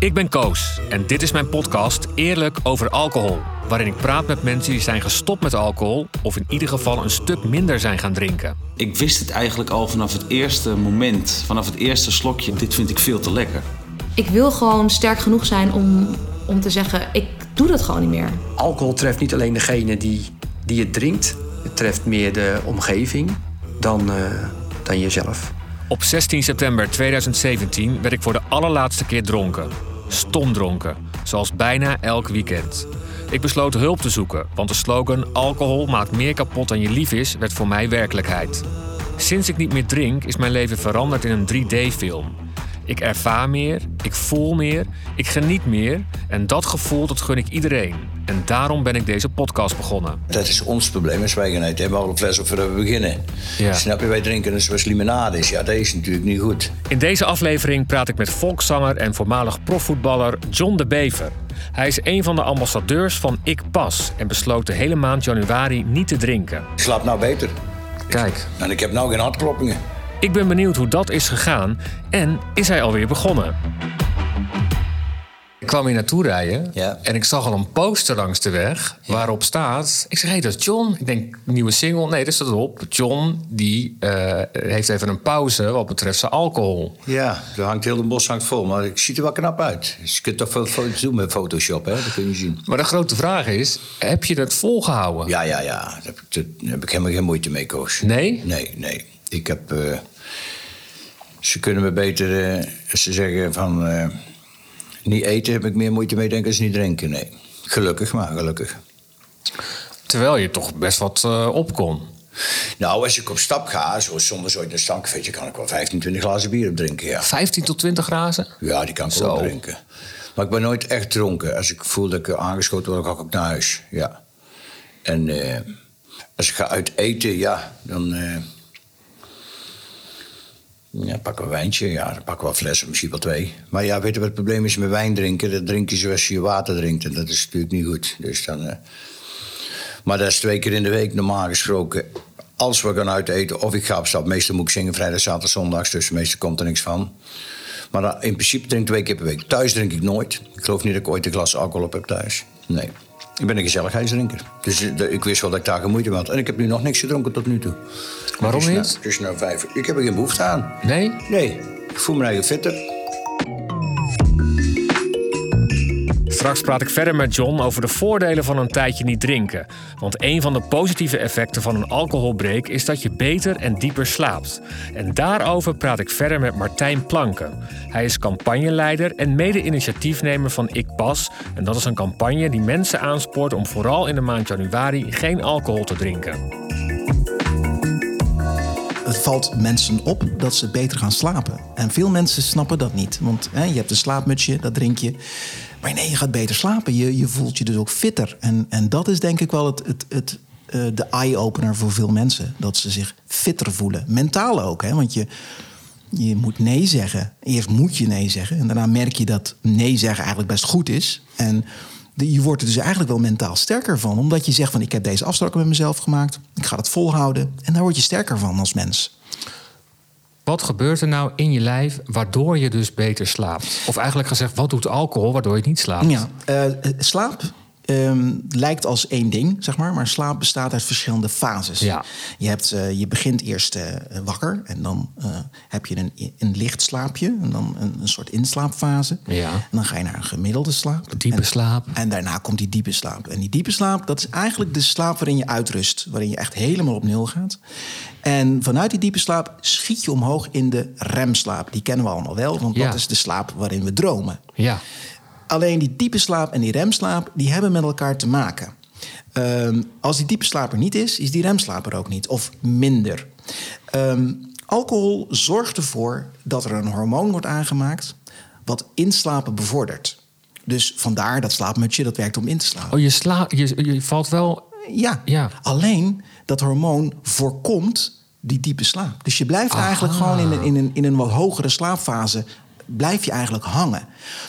Ik ben Koos en dit is mijn podcast Eerlijk over alcohol. Waarin ik praat met mensen die zijn gestopt met alcohol of in ieder geval een stuk minder zijn gaan drinken. Ik wist het eigenlijk al vanaf het eerste moment, vanaf het eerste slokje. Dit vind ik veel te lekker. Ik wil gewoon sterk genoeg zijn om, om te zeggen: ik doe dat gewoon niet meer. Alcohol treft niet alleen degene die, die het drinkt, het treft meer de omgeving dan, uh, dan jezelf. Op 16 september 2017 werd ik voor de allerlaatste keer dronken. Stomdronken, zoals bijna elk weekend. Ik besloot hulp te zoeken, want de slogan alcohol maakt meer kapot dan je lief is werd voor mij werkelijkheid. Sinds ik niet meer drink is mijn leven veranderd in een 3D-film. Ik ervaar meer, ik voel meer, ik geniet meer en dat gevoel dat gun ik iedereen. En daarom ben ik deze podcast begonnen. Dat is ons probleem als wij gaan eten. Hebben we al een fles of we beginnen. Ja. Snap je, wij drinken dus zoals limonade is. Ja, dat is natuurlijk niet goed. In deze aflevering praat ik met volkszanger en voormalig profvoetballer John de Bever. Hij is een van de ambassadeurs van Ik Pas en besloot de hele maand januari niet te drinken. Ik slaap nou beter. Kijk. En ik heb nou geen hartkloppingen. Ik ben benieuwd hoe dat is gegaan en is hij alweer begonnen? Ik kwam hier naartoe rijden ja. en ik zag al een poster langs de weg waarop staat... Ik zeg, hé, hey, dat is John. Ik denk, nieuwe single. Nee, dat staat erop. John, die uh, heeft even een pauze wat betreft zijn alcohol. Ja, er hangt heel de bos hangt vol, maar ik ziet er wel knap uit. Dus je kunt toch veel foto's doen met Photoshop, hè? dat kun je zien. Maar de grote vraag is, heb je dat volgehouden? Ja, ja, ja. Daar heb ik, daar heb ik helemaal geen moeite mee, Koos. Nee? Nee, nee. Ik heb... Uh, ze kunnen me beter, uh, ze zeggen van... Uh, niet eten heb ik meer moeite mee denken als niet drinken, nee. Gelukkig maar, gelukkig. Terwijl je toch best wat op kon. Nou, als ik op stap ga, zoals zonder ooit een stankfeetje... kan ik wel 15, 20 glazen bier op drinken, ja. 15 tot 20 glazen? Ja, die kan ik wel drinken. Maar ik ben nooit echt dronken. Als ik voel dat ik aangeschoten word, ga ik naar huis, ja. En als ik ga uit eten, ja, dan... ja, we een wijntje. Ja, dan pakken we een fles, misschien wel twee. Maar ja, weet je wat het probleem is met wijn drinken? Dat drink je zoals je water drinkt. En dat is natuurlijk niet goed. Dus dan, uh... Maar dat is twee keer in de week normaal gesproken. Als we gaan uit eten of ik ga op stap. Meestal moet ik zingen vrijdag, zaterdag, zondags. Dus meestal komt er niks van. Maar dan, in principe drink ik twee keer per week. Thuis drink ik nooit. Ik geloof niet dat ik ooit een glas alcohol op heb thuis. Nee. Ik ben een gezelligheidsdrinker. Dus ik wist wel dat ik daar geen moeite mee had. En ik heb nu nog niks gedronken tot nu toe. Waarom niet? Het is nou vijf. Ik heb er geen behoefte aan. Nee? Nee. Ik voel me eigen fitter. Straks praat ik verder met John over de voordelen van een tijdje niet drinken. Want een van de positieve effecten van een alcoholbreak is dat je beter en dieper slaapt. En daarover praat ik verder met Martijn Planken. Hij is campagneleider en mede-initiatiefnemer van Ik Pas. En dat is een campagne die mensen aanspoort om vooral in de maand januari geen alcohol te drinken het valt mensen op dat ze beter gaan slapen. En veel mensen snappen dat niet. Want hè, je hebt een slaapmutsje, dat drink je. Maar nee, je gaat beter slapen. Je, je voelt je dus ook fitter. En, en dat is denk ik wel het, het, het, uh, de eye-opener voor veel mensen. Dat ze zich fitter voelen. Mentaal ook, hè? want je, je moet nee zeggen. Eerst moet je nee zeggen. En daarna merk je dat nee zeggen eigenlijk best goed is. En je wordt er dus eigenlijk wel mentaal sterker van. Omdat je zegt van ik heb deze afspraken met mezelf gemaakt. Ik ga het volhouden. En daar word je sterker van als mens. Wat gebeurt er nou in je lijf waardoor je dus beter slaapt? Of eigenlijk gezegd, wat doet alcohol waardoor je niet slaapt? Ja, uh, slaap um, lijkt als één ding, zeg maar. Maar slaap bestaat uit verschillende fases. Ja. Je, hebt, uh, je begint eerst uh, wakker en dan uh, heb je een, een licht slaapje. En dan een, een soort inslaapfase. Ja. En dan ga je naar een gemiddelde slaap. Diepe en, slaap. En daarna komt die diepe slaap. En die diepe slaap, dat is eigenlijk de slaap waarin je uitrust. Waarin je echt helemaal op nul gaat. En vanuit die diepe slaap schiet je omhoog in de remslaap. Die kennen we allemaal wel, want ja. dat is de slaap waarin we dromen. Ja. Alleen die diepe slaap en die remslaap, die hebben met elkaar te maken. Um, als die diepe slaap er niet is, is die remslaap er ook niet. Of minder. Um, alcohol zorgt ervoor dat er een hormoon wordt aangemaakt... wat inslapen bevordert. Dus vandaar dat slaapmutsje, dat werkt om in te slapen. Oh, je, sla je, je valt wel... Ja. ja, alleen dat hormoon voorkomt die diepe slaap. Dus je blijft Aha. eigenlijk gewoon in een, in, een, in een wat hogere slaapfase blijf je eigenlijk hangen.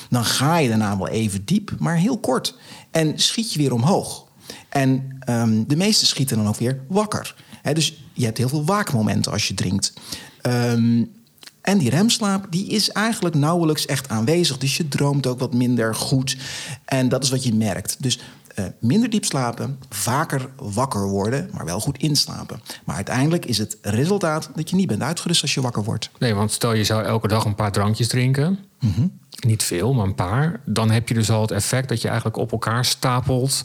Dan ga je daarna wel even diep, maar heel kort. En schiet je weer omhoog. En um, de meesten schieten dan ook weer wakker. Dus je hebt heel veel waakmomenten als je drinkt. Um, En die remslaap die is eigenlijk nauwelijks echt aanwezig. Dus je droomt ook wat minder goed. En dat is wat je merkt. Dus uh, minder diep slapen, vaker wakker worden, maar wel goed inslapen. Maar uiteindelijk is het resultaat dat je niet bent uitgerust als je wakker wordt. Nee, want stel je zou elke dag een paar drankjes drinken. Niet veel, maar een paar. Dan heb je dus al het effect dat je eigenlijk op elkaar stapelt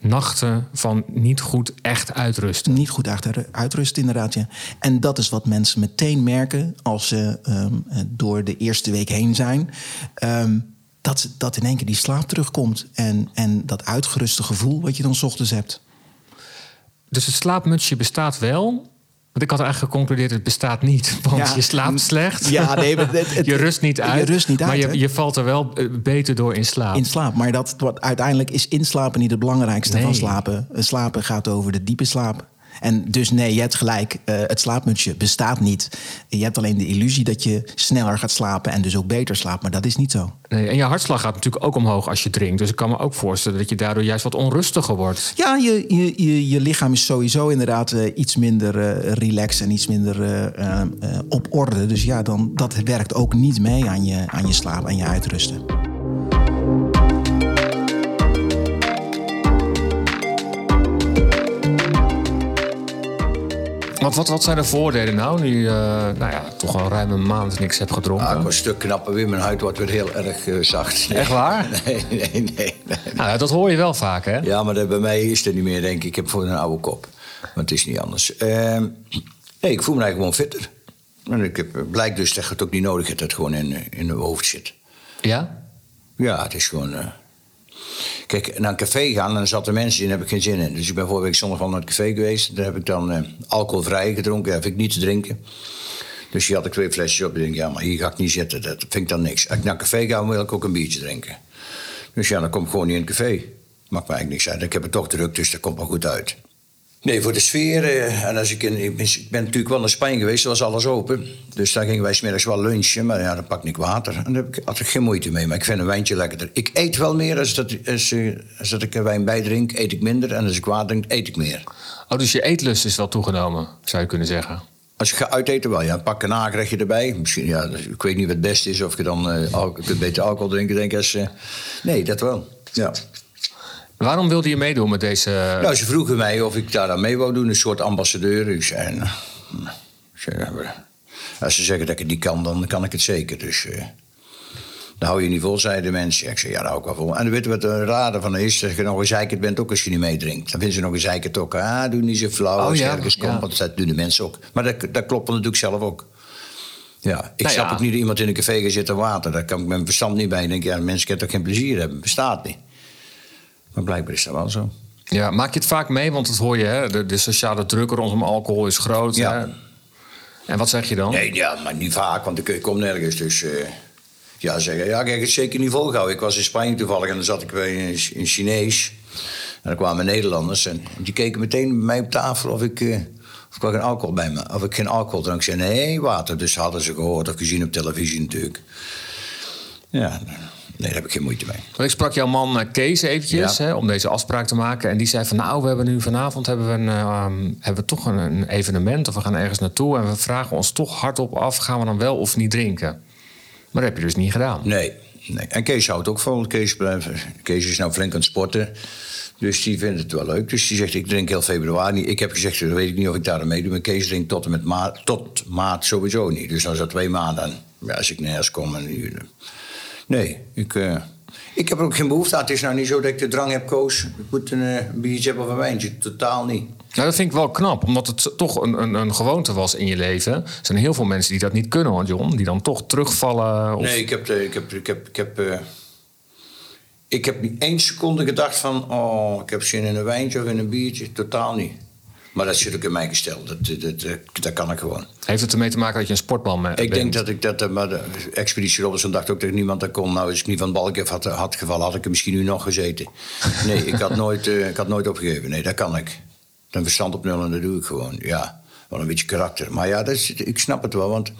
nachten van niet goed echt uitrusten. Niet goed uitrusten, inderdaad. Ja. En dat is wat mensen meteen merken als ze um, door de eerste week heen zijn. Um, dat, dat in één keer die slaap terugkomt. En, en dat uitgeruste gevoel wat je dan s ochtends hebt. Dus het slaapmutsje bestaat wel. Want ik had eigenlijk geconcludeerd, het bestaat niet. Want je slaapt slecht. Ja, nee, het, je rust niet uit. Je rust niet maar uit, je, je, valt er wel eh, beter door in slaap. In slaap. Maar dat, wat, uiteindelijk is inslapen niet het belangrijkste Nee. van slapen. Slapen gaat over de diepe slaap. En dus nee, je hebt gelijk. eh, het slaapmutsje bestaat niet. Je hebt alleen de illusie dat je sneller gaat slapen en dus ook beter slaapt. Maar dat is niet zo. Nee, en je hartslag gaat natuurlijk ook omhoog als je drinkt. Dus ik kan me ook voorstellen dat je daardoor juist wat onrustiger wordt. Ja, je, je, je, je lichaam is sowieso inderdaad eh, iets minder eh relaxed en iets minder op orde. Dus ja, dan, dat werkt ook niet mee aan je, aan je slaap en je uitrusten. Want wat, wat zijn de voordelen nou, nu eh, nou ja, toch al ruim een maand niks hebt gedronken? Ah, ik een stuk knapper weer. Mijn huid wordt weer heel erg eh, zacht. Echt waar? Nee, nee, nee. nee. Nou, dat hoor je wel vaak, hè? Ja, maar dat, bij mij is het niet meer, denk ik. Ik heb voor een oude kop. Maar het is niet anders. Ehm, nee, ik voel me eigenlijk gewoon fitter. En ik heb, blijkt dus dat het ook niet nodig is dat het gewoon in, eh, in mijn hoofd zit. Ja? Ja, het is gewoon... Kijk, naar een café gaan dan zaten mensen in, daar heb ik geen zin in. Dus ik ben vorige week zondag al naar het café geweest. Daar heb ik dan eh, alcoholvrij gedronken, heb ik niet te drinken. Dus hier had ik twee flesjes op. Ik denk, ja, maar hier ga ik niet zitten. Dat vind ik dan niks. Als ik naar een café ga, wil ik ook een biertje drinken. Dus ja, dan kom ik gewoon niet in het café. Maakt me eigenlijk niks uit. Ik heb het toch druk, dus dat komt wel goed uit. Nee, voor de sfeer. eh, en als ik, in, ik, ben, natuurlijk wel naar Spanje geweest, daar was alles open. Dus daar gingen wij smiddags wel lunchen, maar ja, dan pak ik water. En daar heb ik, had ik geen moeite mee, maar ik vind een wijntje lekkerder. Ik eet wel meer als, dat, als, eh, als dat ik een wijn bijdrink, eet ik minder. En als ik water drink, eet ik meer. Oh, dus je eetlust is wel toegenomen, zou je kunnen zeggen. Als ik ga uiteten wel, ja. Pak een nagerechtje erbij. Misschien, ja, ik weet niet wat het beste is. Of je dan eh, alcohol, je kunt beter alcohol drinken, denk ik. Als, nee, dat wel. Ja. Waarom wilde je meedoen met deze... Nou, ze vroegen mij of ik daar aan mee wou doen, een soort ambassadeur. Ik zei, nou, ik zei, maar als ze zeggen dat ik het niet kan, dan kan ik het zeker. Dus eh dan hou je niet vol, zeiden de mensen. Ik zei, ja, daar hou ik wel vol. En weet je wat de rade van is? Dat je nog een zeikert bent, ook als je niet meedrinkt. Dan vinden ze nog een zeikert ook. Ah, doe niet zo flauw Oh, als je ja, ergens ja. komt. Want dat doen de mensen ook. Maar dat, dat klopt natuurlijk zelf ook. Ja, ik Nou snap ja. ook niet dat iemand in een café gaat zitten water. Daar kan ik mijn verstand niet bij. Ik denk, ja, mensen kunnen toch geen plezier hebben? Bestaat niet. Maar blijkbaar is dat wel zo. Ja, maak je het vaak mee? Want dat hoor je, hè? De, de sociale druk rondom alcohol is groot. Ja. Hè? En wat zeg je dan? Nee, ja, maar niet vaak, want ik, kom nergens. Dus eh, ja, zeggen, ja, kijk, het zeker niet volgehouden. Ik was in Spanje toevallig en dan zat ik bij een, een Chinees. En dan kwamen Nederlanders en die keken meteen bij mij op tafel of ik, eh, of ik geen alcohol bij me, of ik geen alcohol drank. Zei, nee, water. Dus hadden ze gehoord of gezien op televisie natuurlijk. Ja, nee, daar heb ik geen moeite mee. Want ik sprak jouw man eh, Kees eventjes Ja. hè, om deze afspraak te maken. En die zei van nou, we hebben nu vanavond hebben we, een, ehm, hebben we toch een, een evenement. Of we gaan ergens naartoe. En we vragen ons toch hardop af, gaan we dan wel of niet drinken? Maar dat heb je dus niet gedaan. Nee, nee. En Kees houdt ook vol. Kees, blijft- Kees is nou flink aan het sporten. Dus die vindt het wel leuk. Dus die zegt, ik drink heel februari. Ik heb gezegd, dan weet ik niet of ik daar aan meedoe. Maar Kees drinkt tot en met maart, tot maart sowieso niet. Dus dan is dat twee maanden. Ja, als ik nergens kom. En, nee, ik, eh, ik heb er ook geen behoefte aan. Het is nou niet zo dat ik de drang heb, Koos. Ik moet een, eh, een biertje hebben of een wijntje. Totaal niet. Nou, dat vind ik wel knap, omdat het toch een, een, een gewoonte was in je leven. Er zijn heel veel mensen die dat niet kunnen, John. Die dan toch terugvallen. Of... Nee, ik heb, de- ik heb, ik heb, ik heb, eh, ik heb niet één seconde gedacht van... oh, ik heb zin in een wijntje of in een biertje. Totaal niet. Maar dat zit ook in mij gesteld. Dat, dat, dat, dat kan ik gewoon. Heeft het ermee te maken dat je een sportman bent? Ik denk dat ik dat... eh, Maar de Expeditie Robinson dacht ook dat niemand dat kon. Nou, als ik niet van balk had, had gevallen, had ik er misschien nu nog gezeten. Nee, ik had nooit, eh, ik had nooit opgegeven. Nee, dat kan ik. Dan verstand op nul en dat doe ik gewoon, ja. wel een beetje karakter. Maar ja, dat is, ik snap het wel. Want,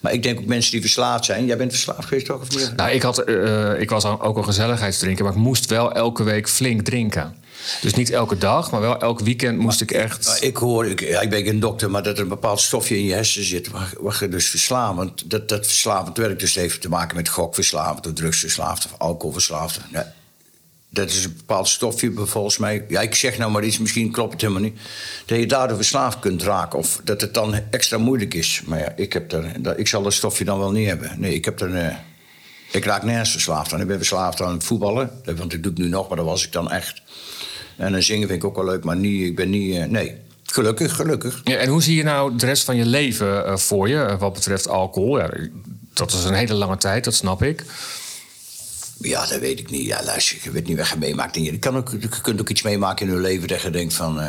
maar ik denk ook mensen die verslaafd zijn. Jij bent verslaafd geweest toch? Of niet? Nou, ik, had, eh, ik was ook een gezelligheidsdrinker, maar ik moest wel elke week flink drinken. Dus niet elke dag, maar wel elk weekend moest ik echt. Ik hoor, ik, ja, ik ben geen dokter, maar dat er een bepaald stofje in je hersenen zit. waar, je dus verslavend. Dat, dat verslavend werkt dus heeft te maken met gokverslaafd, of drugsverslaafd of alcoholverslaafd. Nee, dat is een bepaald stofje, volgens mij. Ja, ik zeg nou maar iets, misschien klopt het helemaal niet. Dat je daardoor verslaafd kunt raken. Of dat het dan extra moeilijk is. Maar ja, ik, heb er, ik zal dat stofje dan wel niet hebben. Nee, ik heb er. Uh, ik raak nergens verslaafd aan. Ik ben verslaafd aan voetballen. Want ik doe het nu nog, maar dat was ik dan echt. En dan zingen vind ik ook wel leuk, maar niet, ik ben niet. Uh, nee. Gelukkig, gelukkig. Ja, en hoe zie je nou de rest van je leven uh, voor je wat betreft alcohol? Ja, dat is een hele lange tijd, dat snap ik. Ja, dat weet ik niet. Ja, luister, je weet niet wat je meemaakt. En je, kan ook, je kunt ook iets meemaken in je leven dat je denkt van...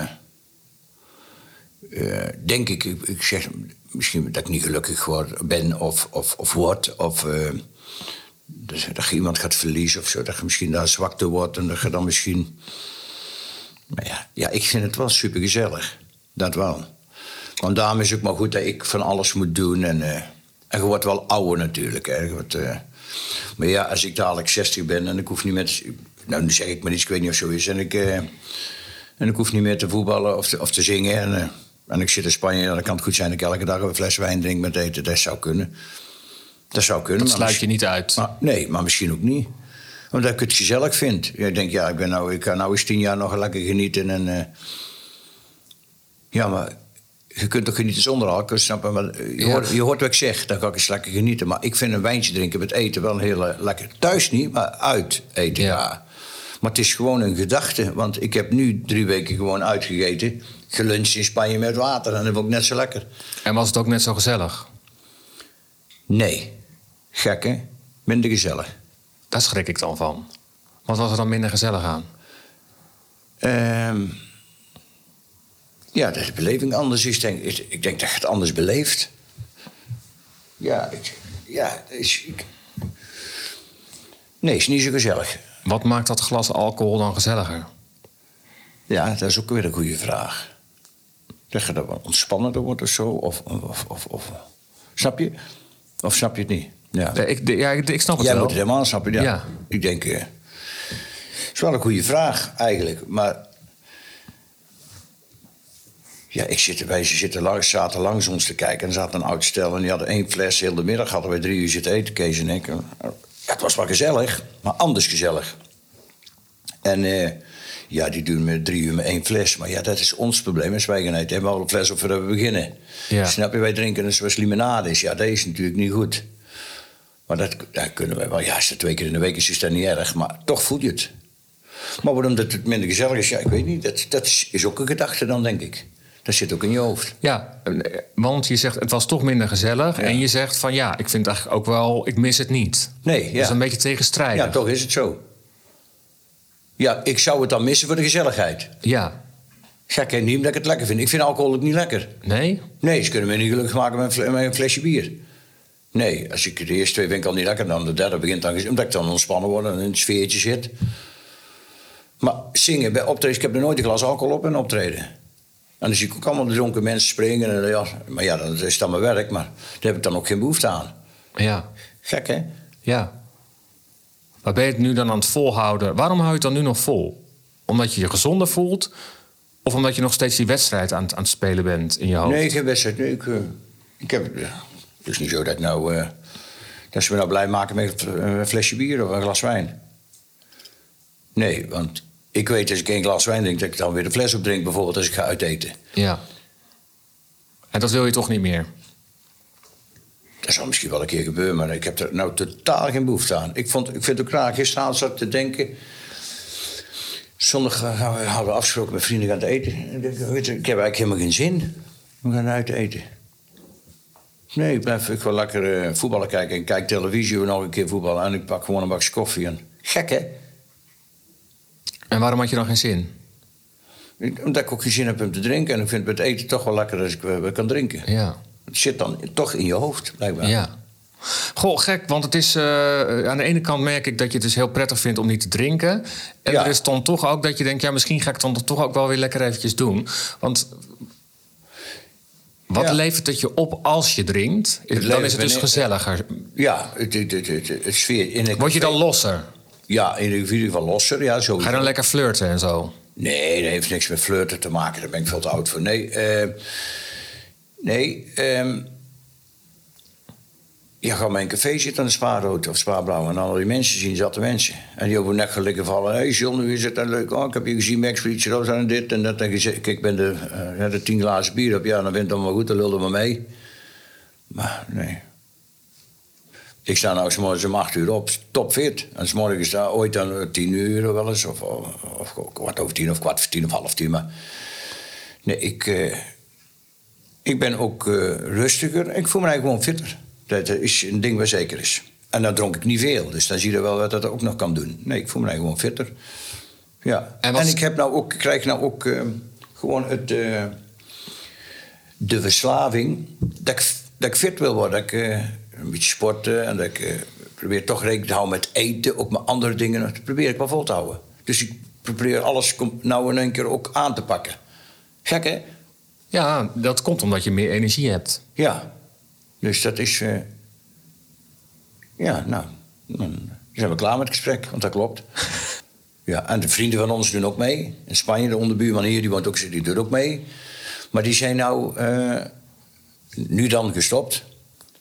Uh, denk ik, ik, zeg misschien dat ik niet gelukkig word, ben of, of, of word. Of dus dat je iemand gaat verliezen of zo. Dat je misschien daar zwakte wordt en dat je dan misschien... Maar ja, ja ik vind het wel super gezellig. Dat wel. Want daarom is het ook maar goed dat ik van alles moet doen. En, en je wordt wel ouder natuurlijk. Hè. Wordt, maar ja, als ik dadelijk 60 ben en ik hoef niet meer... Te, nou, nu zeg ik maar iets, ik weet niet of zo is. En ik, uh, en ik hoef niet meer te voetballen of te, of te zingen. En, en ik zit in Spanje, dan kan het goed zijn dat ik elke dag een fles wijn drink met eten. Dat zou kunnen. Dat zou kunnen. Dat sluit je niet uit. Maar, nee, maar misschien ook niet. Omdat ik het gezellig vind. Ja, ik denk, ja, ik, ben nou, ik kan nou eens tien jaar nog lekker genieten. En, uh, ja, maar je kunt toch genieten zonder alcohol, snappen? Maar je, ja. hoort, je hoort wat ik zeg, dan kan ik eens lekker genieten. Maar ik vind een wijntje drinken met eten wel heel uh, lekker. Thuis niet, maar uit eten, ja. ja. Maar het is gewoon een gedachte. Want ik heb nu drie weken gewoon uitgegeten. Geluncht in Spanje met water. En dat vond ik net zo lekker. En was het ook net zo gezellig? Nee. Gek, hè? Minder gezellig. Daar schrik ik dan van. Wat was er dan minder gezellig aan? Um, ja, dat de beleving anders is. Denk, ik denk dat je het anders beleeft. Ja, ik, ja is, ik, nee, is niet zo gezellig. Wat maakt dat glas alcohol dan gezelliger? Ja, dat is ook weer een goede vraag. Dat je dat wat ontspannender wordt of zo? Of, of, of, of, snap je? Of snap je het niet? Ja, ja ik, ja, ik, ik snap het Jij wel. moet het helemaal snappen, ja. ja. Ik denk... Uh, is wel een goede vraag, eigenlijk. Maar ja, ik zit, wij zitten langs, zaten langs ons te kijken. En er zat een oud stel en die hadden één fles. Heel de middag hadden wij drie uur zitten eten, Kees en ik. Ja, het was wel gezellig, maar anders gezellig. En uh, ja, die doen met drie uur met één fles. Maar ja, dat is ons probleem. Als wij gaan eten, hebben we al een fles of we beginnen. Ja. Snap je, wij drinken dus zoals limonade is. Ja, dat is natuurlijk niet goed. Maar dat, kunnen wij wel. Ja, als het twee keer in de week is, is dat niet erg. Maar toch voel je het. Maar waarom dat het minder gezellig is, ja, ik weet niet. Dat, dat is, is ook een gedachte dan, denk ik. Dat zit ook in je hoofd. Ja, want je zegt het was toch minder gezellig. Ja. En je zegt van ja, ik vind eigenlijk ook wel, ik mis het niet. Nee, ja. Dat is een beetje tegenstrijdig. Ja, toch is het zo. Ja, ik zou het dan missen voor de gezelligheid. Ja. Gek en niet omdat ik het lekker vind. Ik vind alcohol ook niet lekker. Nee? Nee, ze kunnen me niet gelukkig maken met een flesje bier. Nee, als ik de eerste twee al niet lekker, dan de derde begint dan... Omdat ik dan ontspannen word en in het sfeertje zit. Maar zingen bij optreden, ik heb er nooit een glas alcohol op in optreden. En dan zie ik ook allemaal dronken mensen springen. En, ja, maar ja, dat is dan mijn werk, maar daar heb ik dan ook geen behoefte aan. Ja. Gek, hè? Ja. Maar ben je het nu dan aan het volhouden? Waarom hou je het dan nu nog vol? Omdat je je gezonder voelt? Of omdat je nog steeds die wedstrijd aan, aan het spelen bent in je hoofd? Nee, geen wedstrijd. Nee, ik, uh, ik heb, het is niet zo dat, nou, uh, dat ze me nou blij maken met een flesje bier of een glas wijn. Nee, want ik weet als ik één glas wijn drink, dat ik dan weer de fles opdrink, bijvoorbeeld als ik ga uiteten. Ja. En dat wil je toch niet meer? Dat zal misschien wel een keer gebeuren, maar ik heb er nou totaal geen behoefte aan. Ik, vond, ik vind het ook raar. Gisteravond zat te denken. Zondag hadden we afgesproken met vrienden gaan eten. Ik, weet ik heb eigenlijk helemaal geen zin. We gaan uit eten. Nee, ik blijf ik wel lekker uh, voetballen kijken. En kijk televisie en nog een keer voetballen. En ik pak gewoon een bakje koffie. En... Gek, hè? En waarom had je dan geen zin? Omdat ik ook geen zin heb om te drinken. En ik vind het eten toch wel lekker als ik uh, kan drinken. Ja. Het zit dan toch in je hoofd, blijkbaar. Ja. Goh, gek, want het is... Uh, aan de ene kant merk ik dat je het dus heel prettig vindt om niet te drinken. En ja. er is dan toch ook dat je denkt... ja, misschien ga ik het dan toch ook wel weer lekker eventjes doen. Want... Wat Ja. levert het je op als je drinkt? Dan levert is het dus gezelliger. Ja, het, het, het, het, het sfeer. In Word je dan losser? Ja, in ieder geval losser. Ja, sowieso. Ga je dan lekker flirten en zo? Nee, dat heeft niks met flirten te maken. Daar ben ik veel te oud voor. Nee, eh, nee. ehm je gaat bij een café zitten aan de Spaarrood of Spaarblauw... en al die mensen zien, zatte mensen. En die hun nek gaan liggen vallen. Hé, hey John, hoe is het dan leuk? Oh, ik heb je gezien bij Expeditie Roos en dit en dat. En ik ben de, ja, de tien glazen bier op. Ja, dan bent het allemaal goed, dan lulde maar mee. Maar nee. Ik sta nou 's morgens om acht uur op, topfit. En 's morgens sta ooit dan eh, tien uur wel eens, of, of, of kwart over tien, of kwart voor tien, of half tien. Maar nee, ik, eh, ik ben ook rustiger. Ik voel me eigenlijk gewoon fitter. Dat is een ding waar zeker is. En dan dronk ik niet veel, dus dan zie je wel wat dat ook nog kan doen. Nee, ik voel me eigenlijk gewoon fitter. Ja. En ik heb nou ook, krijg nou ook eh, gewoon het, eh, de verslaving dat ik, dat ik fit wil worden. Dat ik eh, een beetje sporten en dat ik eh, probeer toch rekening te houden met eten, ook met andere dingen. Dat probeer ik wel vol te houden. Dus ik probeer alles nou in één keer ook aan te pakken. Gek hè? Ja, dat komt omdat je meer energie hebt. Ja. Dus dat is. eh, ja, nou. Dan zijn we klaar met het gesprek, want dat klopt. Ja, en de vrienden van ons doen ook mee. In Spanje, de onderbuurman hier, die, woont ook, die doet ook mee. Maar die zijn nou eh, nu dan gestopt.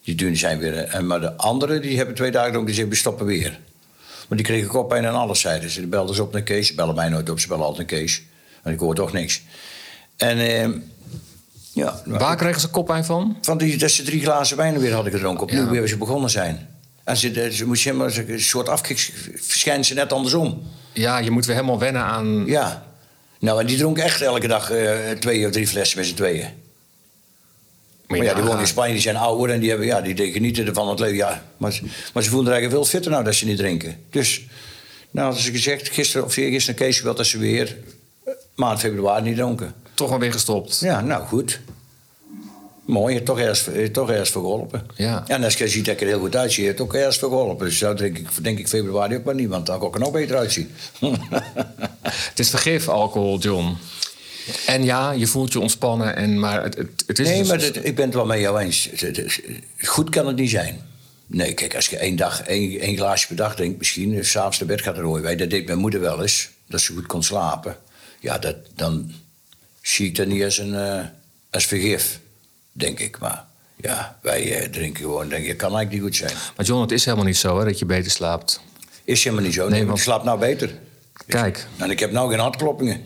Die doen, zijn weer, eh, en maar de anderen die hebben twee dagen ook gezegd, we stoppen weer. Maar die kregen koppijn en alles, zeiden ze. Belden ze op naar Kees. Ze bellen mij nooit op, ze bellen altijd naar Kees. En ik hoor toch niks. En eh, ja, Waar kregen ze koppijn van? van die, dat ze drie glazen wijn weer hadden gedronken. Opnieuw weer ze begonnen zijn. En ze, ze moest helemaal een soort afkiksverschijnsel net andersom. Ja, je moet weer helemaal wennen aan... Ja. Nou, en die dronken echt elke dag eh, twee of drie flessen met z'n tweeën. Maar ja, die wonen in. Spanje, die zijn ouder en die, hebben, ja, die genieten ervan het leven. Ja, maar, ze- maar ze voelen er eigenlijk veel fitter nou dat ze niet drinken. Dus, nou hadden ze gezegd, gisteren of eergisteren Kees wel dat ze weer eh, maand februari niet dronken. Toch wel weer gestopt. Ja, nou goed. Mooi, toch ergens, je hebt toch ergens voor geholpen. Ja. En als je ziet dat ik er heel goed uitzie, je hebt ook ergens voor geholpen. Dus zo denk ik, denk ik februari ook maar niet, want dan kan ik er nog beter uitzien. Het is vergif, alcohol, John. En ja, je voelt je ontspannen, en, maar het, het, het is... nee, dus- maar dat- ik ben het wel met jou eens. Goed kan het niet zijn. Nee, kijk, als je één, dag, één, één glaasje per dag drinkt, misschien, of s'avonds naar bed gaat rooien wij. Dat deed mijn moeder wel eens, dat ze goed kon slapen. Ja, dat, dan zie ik dat niet als een eh, als vergif, denk ik. Maar ja, wij eh, drinken gewoon, denk ik, kan eigenlijk niet goed zijn. Maar John, het is helemaal niet zo hè, dat je beter slaapt. Is helemaal niet zo. Nee, Nee, want ik slaap nou beter. Kijk, En ik heb nou geen hartkloppingen.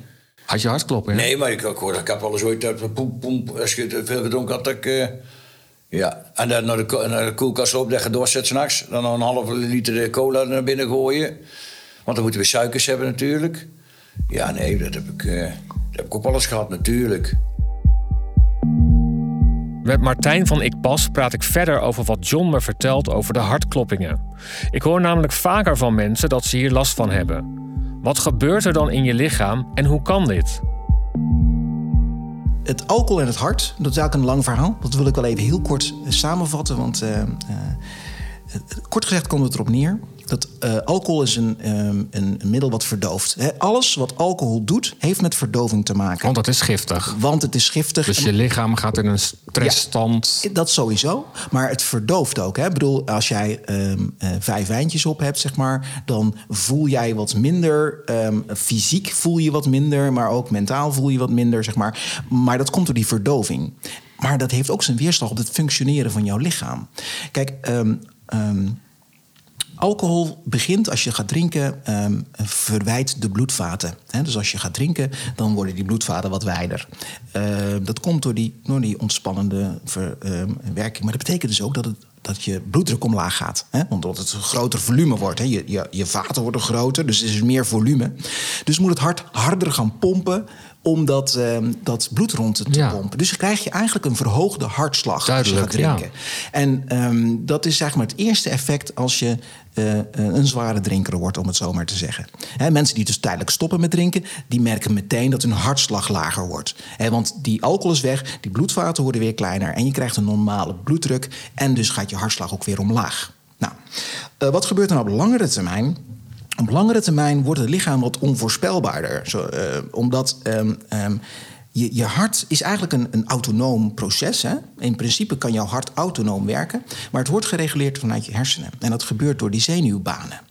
had je hartkloppen? hè? Nee, maar ik, ik hoor, ik heb wel eens ooit dat poem, poem, als je veel gedronken had, ik... eh, ja, en dan naar de, naar de koelkast lopen, dat je doorzet s'nachts. Dan nog een halve liter eh, cola naar binnen gooien. Want dan moeten we suikers hebben natuurlijk. Ja, nee, dat heb ik, eh, heb ik ook wel eens gehad, natuurlijk. Met Martijn van Ik Pas praat ik verder over wat John me vertelt over de hartkloppingen. Ik hoor namelijk vaker van mensen dat ze hier last van hebben. Wat gebeurt er dan in je lichaam en hoe kan dit? Het alcohol en het hart, dat is eigenlijk een lang verhaal. Dat wil ik wel even heel kort samenvatten. Want eh, eh, kort gezegd komt het erop neer dat eh, alcohol is een, eh, een, een middel wat verdooft. Alles wat alcohol doet, heeft met verdoving te maken. Want dat is giftig. Want het is giftig. Dus je lichaam gaat in een stressstand. Dat sowieso. Maar het verdooft ook. Hè? Ik bedoel, als jij ehm, eh, vijf wijntjes op hebt, zeg maar, dan voel jij wat minder. ehm, fysiek voel je wat minder, maar ook mentaal voel je wat minder, zeg maar. Maar dat komt door die verdoving. Maar dat heeft ook zijn weerslag op het functioneren van jouw lichaam. Kijk, ehm, ehm, Alcohol begint als je gaat drinken, ehm verwijt de bloedvaten. Dus als je gaat drinken, dan worden die bloedvaten wat wijder. Eh, dat komt door die, door die ontspannende ver- ehm, werking. Maar dat betekent dus ook dat, het, dat je bloeddruk omlaag gaat. Omdat het een groter volume wordt. Je, je, je vaten worden groter, dus er is meer volume. Dus moet het hart harder gaan pompen om dat, ehm, dat bloed rond te Ja. pompen. Dus krijg je eigenlijk een verhoogde hartslag Duidelijk, als je gaat drinken. En ehm, dat is zeg maar het eerste effect als je eh, een zware drinker wordt, om het zo maar te zeggen. Hè, mensen die dus tijdelijk stoppen met drinken, die merken meteen dat hun hartslag lager wordt. Want die alcohol is weg, die bloedvaten worden weer kleiner en je krijgt een normale bloeddruk en dus gaat je hartslag ook weer omlaag. Nou, eh, wat gebeurt er nou op langere termijn? Op langere termijn wordt het lichaam wat onvoorspelbaarder. Zo, eh, omdat ehm, ehm, je, je hart is eigenlijk een, een autonoom proces. Hè? In principe kan jouw hart autonoom werken, maar het wordt gereguleerd vanuit je hersenen. En dat gebeurt door die zenuwbanen.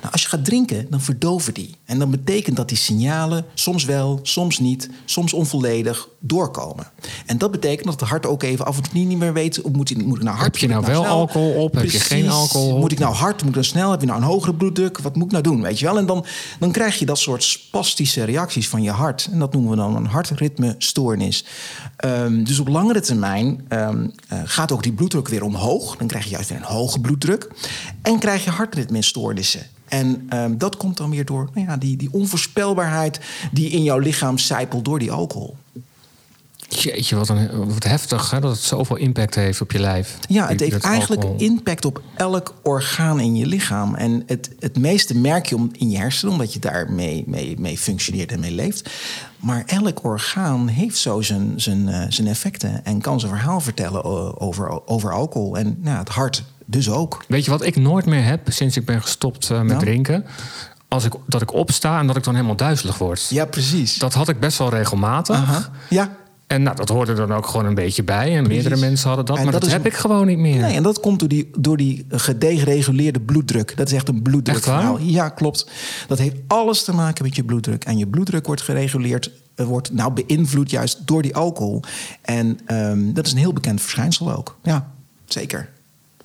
Nou, als je gaat drinken, dan verdoven die. En dan betekent dat die signalen soms wel, soms niet, soms onvolledig doorkomen. En dat betekent dat het hart ook even af en toe niet meer weet... Moet, ik, moet ik nou hard? Heb je nou wel snel? alcohol op? Heb je geen alcohol op? Moet ik nou hard? Moet ik nou snel? Heb je nou een hogere bloeddruk? Wat moet ik nou doen? Weet je wel? En dan, dan krijg je dat soort spastische reacties van je hart. En dat noemen we dan een hartritmestoornis. Ehm, dus op langere termijn ehm, eh, gaat ook die bloeddruk weer omhoog. Dan krijg je juist weer een hoge bloeddruk. En krijg je En ehm, dat komt dan weer door nou ja, die, die onvoorspelbaarheid die in jouw lichaam zijpelt door die alcohol. Jeetje, wat, een, wat heftig hè, dat het zoveel impact heeft op je lijf. Ja, het heeft eigenlijk alcohol. impact op elk orgaan in je lichaam. En het, het meeste merk je om, in je hersenen, omdat je daarmee mee, mee functioneert en mee leeft. Maar elk orgaan heeft zo zijn, zijn, eh, zijn effecten en kan zijn verhaal vertellen over, over alcohol. En nou, het hart dus ook. Weet je wat ik nooit meer heb sinds ik ben gestopt eh, met Nou? drinken? Als ik, dat ik opsta en dat ik dan helemaal duizelig word. Ja, precies. Dat had ik best wel regelmatig. Ja, En nou, dat hoorde er dan ook gewoon een beetje bij. En meerdere mensen hadden dat. En maar dat dat, heb een- ik gewoon niet meer. Nee, en dat komt door die, door die gedegereguleerde bloeddruk. Dat is echt een bloeddrukverhaal. Echt waar? Ja, klopt. Dat heeft alles te maken met je bloeddruk. En je bloeddruk wordt gereguleerd, eh, wordt nou beïnvloed juist door die alcohol. En ehm, dat is een heel bekend verschijnsel ook. Ja, zeker.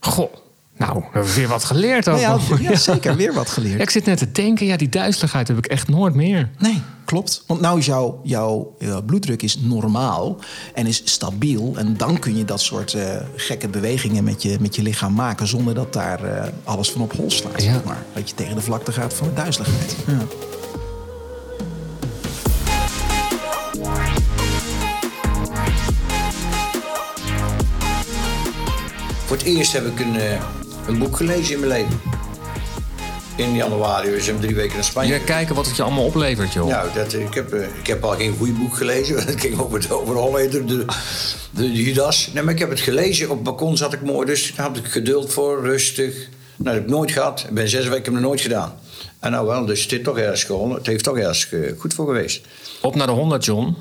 Goh, nou, we hebben weer wat geleerd. Nou ja, ja, zeker. Weer wat Ja, geleerd. ik zit net te denken, ja, die duizeligheid heb ik echt nooit meer. Nee, klopt. Want nou is jouw, jouw eh, bloeddruk is normaal en is stabiel. En dan kun je dat soort eh, gekke bewegingen met je, met je lichaam maken... zonder dat daar eh, alles van op hol slaat. Ja. zeg maar. Dat je tegen de vlakte gaat van de duizeligheid. Ja. Voor het eerst heb ik een, eh, een boek gelezen in mijn leven. In januari, we zijn drie weken naar Spanje. Ja, kijken wat het je allemaal oplevert, joh. Nou, dat, ik, heb, eh, ik heb al geen goed boek gelezen. Het ging over, de- over de Holleder, de, de Judas. Nee, maar ik heb het gelezen. Op het balkon zat ik mooi. Dus daar had ik geduld voor, rustig. Nou, dat heb ik nooit gehad. Ik ben zes weken, ik heb het nooit gedaan. En nou wel, dus het is toch ergens geholpen. Het heeft toch ergens goed voor geweest. Op naar de 100, John.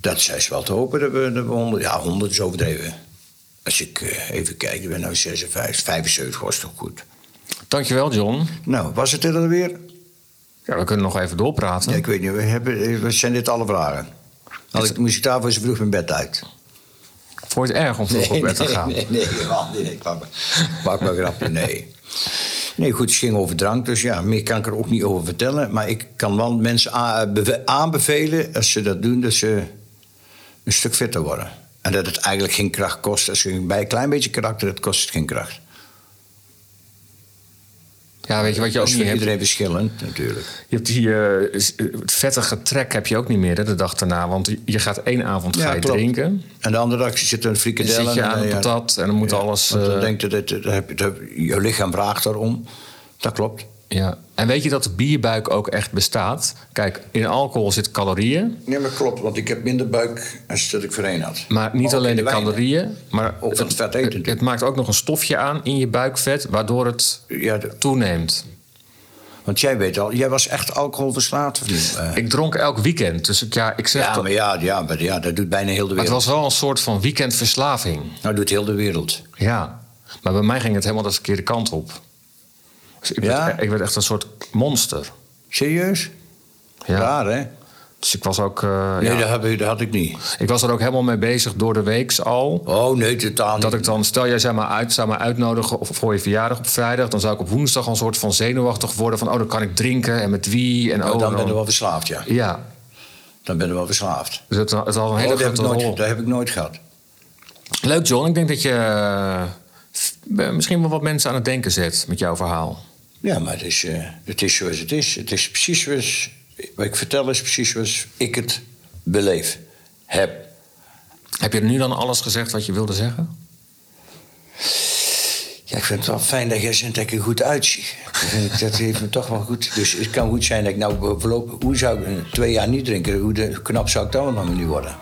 Dat is wel te hopen dat we, dat we 100... Ja, 100 is overdreven. Als ik eh, even kijk, ik ben nu 56, 75 was toch goed. Dankjewel, John. Nou, was het er alweer? Ja, we kunnen nog even doorpraten. Ja, ik weet niet, we hebben, eh, wat zijn dit alle vragen? Had ik, moest ik daarvoor zo vroeg mijn bed uit? Vond je het erg om vroeg op bed te gaan? Nee, nee, nee, nee, ik maak, maak een grapje, nee. Nee, goed, het ging over drank, dus ja, meer kan ik er ook niet over vertellen. Maar ik kan wel mensen aanbevelen, als ze dat doen, dat ze een stuk fitter worden. En dat het eigenlijk geen kracht kost. Als je bij een klein beetje karakter, het kost het geen kracht. Ja, weet je wat je ook Dat is niet voor hebt? iedereen verschillend, natuurlijk. Je hebt die het vettige trek heb je ook niet meer hè, de dag daarna. Want je gaat één avond ga je drinken. En de andere dag zit er een Dan frikadelle. zit je en, aan patat en dan moet ja, alles... dan eh, denkt je dat, dat, dat, je lichaam vraagt daarom. Dat klopt. Ja. En weet je dat de bierbuik ook echt bestaat? Kijk, in alcohol zit calorieën. Ja, maar klopt, want ik heb minder buik als dat ik voorheen had. Maar niet alleen de, calorieën, maar Ook het vet eten het, maakt ook nog een stofje aan in je buikvet, waardoor het Ja, de- toeneemt. want jij weet al, jij was echt alcoholverslaafd niet? Eh, Ik dronk elk weekend, dus ik, ja, ik zeg ja, dat. maar ja, ja, maar ja, dat doet bijna heel de Maar het wereld. was wel een soort van weekendverslaving. Nou, doet heel de wereld. Ja, maar bij mij ging het helemaal de verkeerde kant op. Dus ik, Ja? werd, ik werd echt een soort monster. Serieus? Ja. Raar, hè? Dus ik was ook. eh, Nee, ja, dat, heb ik, dat had ik niet. Ik was er ook helemaal mee bezig door de week al. Oh, nee, totaal niet. Dat ik dan, stel jij zou me uit, zou me uitnodigen voor je verjaardag op vrijdag, dan zou ik op woensdag een soort van zenuwachtig worden van, oh, dan kan ik drinken en met wie en Oh, oh, dan ben dan- je wel verslaafd, ja. Ja, Dan ben je wel verslaafd. dus het, het een Oh, hele dat, heb ik grote rol. nooit, dat heb ik nooit gehad. Leuk, John. Ik denk dat je eh, misschien wel wat mensen aan het denken zet met jouw verhaal. Ja, maar het is, eh, het is zoals het is. Het is precies zoals... Wat ik vertel is precies zoals ik het beleef. Heb. Heb je nu dan alles gezegd wat je wilde zeggen? Ja, ik vind het wel fijn dat jij zegt dat ik er goed uitzie. Dat ik- heeft me toch wel goed. Dus het kan goed zijn dat ik nou voorlopig... Hoe zou ik twee jaar niet drinken? Hoe de- knap zou ik dan nog nu worden?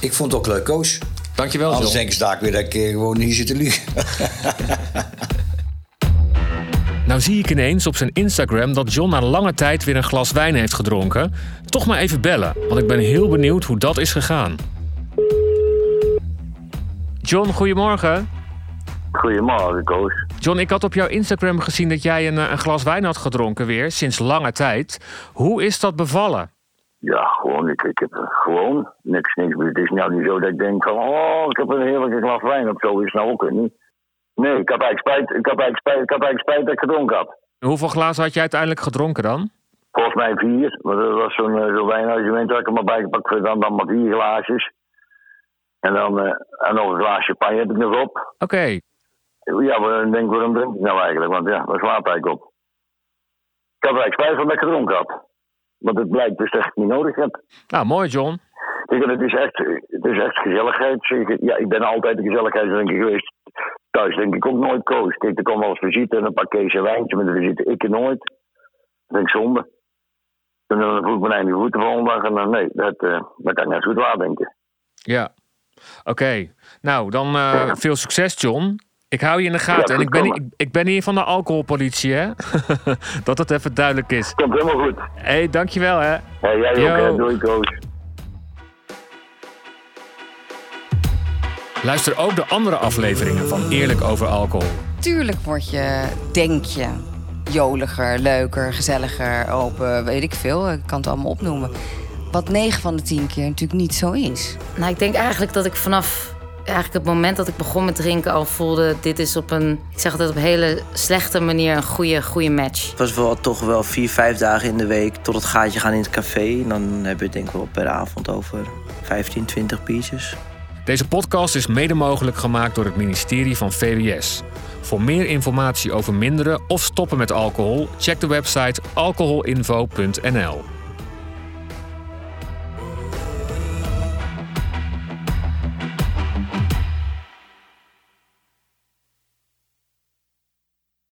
Ik vond het ook leuk, Koos. Dankjewel, Anders John. denken ze daar weer dat ik eh, gewoon hier zit te liegen. Nou, zie ik ineens op zijn Instagram dat John na lange tijd weer een glas wijn heeft gedronken. Toch maar even bellen, want ik ben heel benieuwd hoe dat is gegaan. John, goedemorgen. Goedemorgen, Koos. John, ik had op jouw Instagram gezien dat jij een, eh, een glas wijn had gedronken weer, sinds lange tijd. Hoe is dat bevallen? Ja, gewoon, ik, ik heb gewoon niks, niks. Het is nou niet zo dat ik denk van, oh, ik heb een heerlijke glas wijn of zo. Is nou ook niet. Nee, ik had eigenlijk spijt, ik had eigenlijk spijt, ik had eigenlijk spijt dat ik gedronken had. Hoeveel glazen had jij uiteindelijk gedronken dan? Volgens mij vier, maar dat was zo'n uh, zo wijnargument dat ik er maar bijgepakt voor dan, dan maar vier glaasjes. En dan uh, en nog een glaasje champagne heb ik nog op. Oké. Ja, maar dan denk ik, waarom drink ik nou eigenlijk? Want ja, waar slaat eigenlijk op? Ik had eigenlijk spijt van dat ik gedronken had. Want het blijkt dus echt niet nodig heb. Nou, mooi John. Kijk, het is echt, het is echt gezelligheid. Ja, ik ben altijd een gezelligheidsdrinker geweest. Thuis denk ik ook nooit koos. Kijk, er komt wel eens visite en een paar kees en wijntje, maar de visite ik nooit. Dat vind ik zonde. En dan voel ik mijn eigen voeten volgende dag en dan nee, dat, uh, dat kan ik net goed waar denken. Ja, oké. Nou, dan uh, veel succes John. Ik hou je in de gaten. Ja, en ik ben, ik, ik, ben hier van de alcoholpolitie, hè? dat het even duidelijk is. Komt helemaal goed. Hé, hey, dankjewel, hè? Hey, jij ook, hè? Doei, Koos. Luister ook de andere afleveringen van Eerlijk over alcohol. Tuurlijk word je, denk je, joliger, leuker, gezelliger, open, weet ik veel. Ik kan het allemaal opnoemen. Wat 9 van de 10 keer natuurlijk niet zo is. Nou, ik denk eigenlijk dat ik vanaf eigenlijk het moment dat ik begon met drinken al voelde... dit is op een, ik zeg altijd op een hele slechte manier een goede, goede match. Het was wel toch wel vier, vijf dagen in de week tot het gaatje gaan in het café. En dan hebben we het denk ik wel per avond over 15, 20 biertjes. Deze podcast is mede mogelijk gemaakt door het ministerie van VWS. Voor meer informatie over minderen of stoppen met alcohol, check de website alcoholinfo.nl.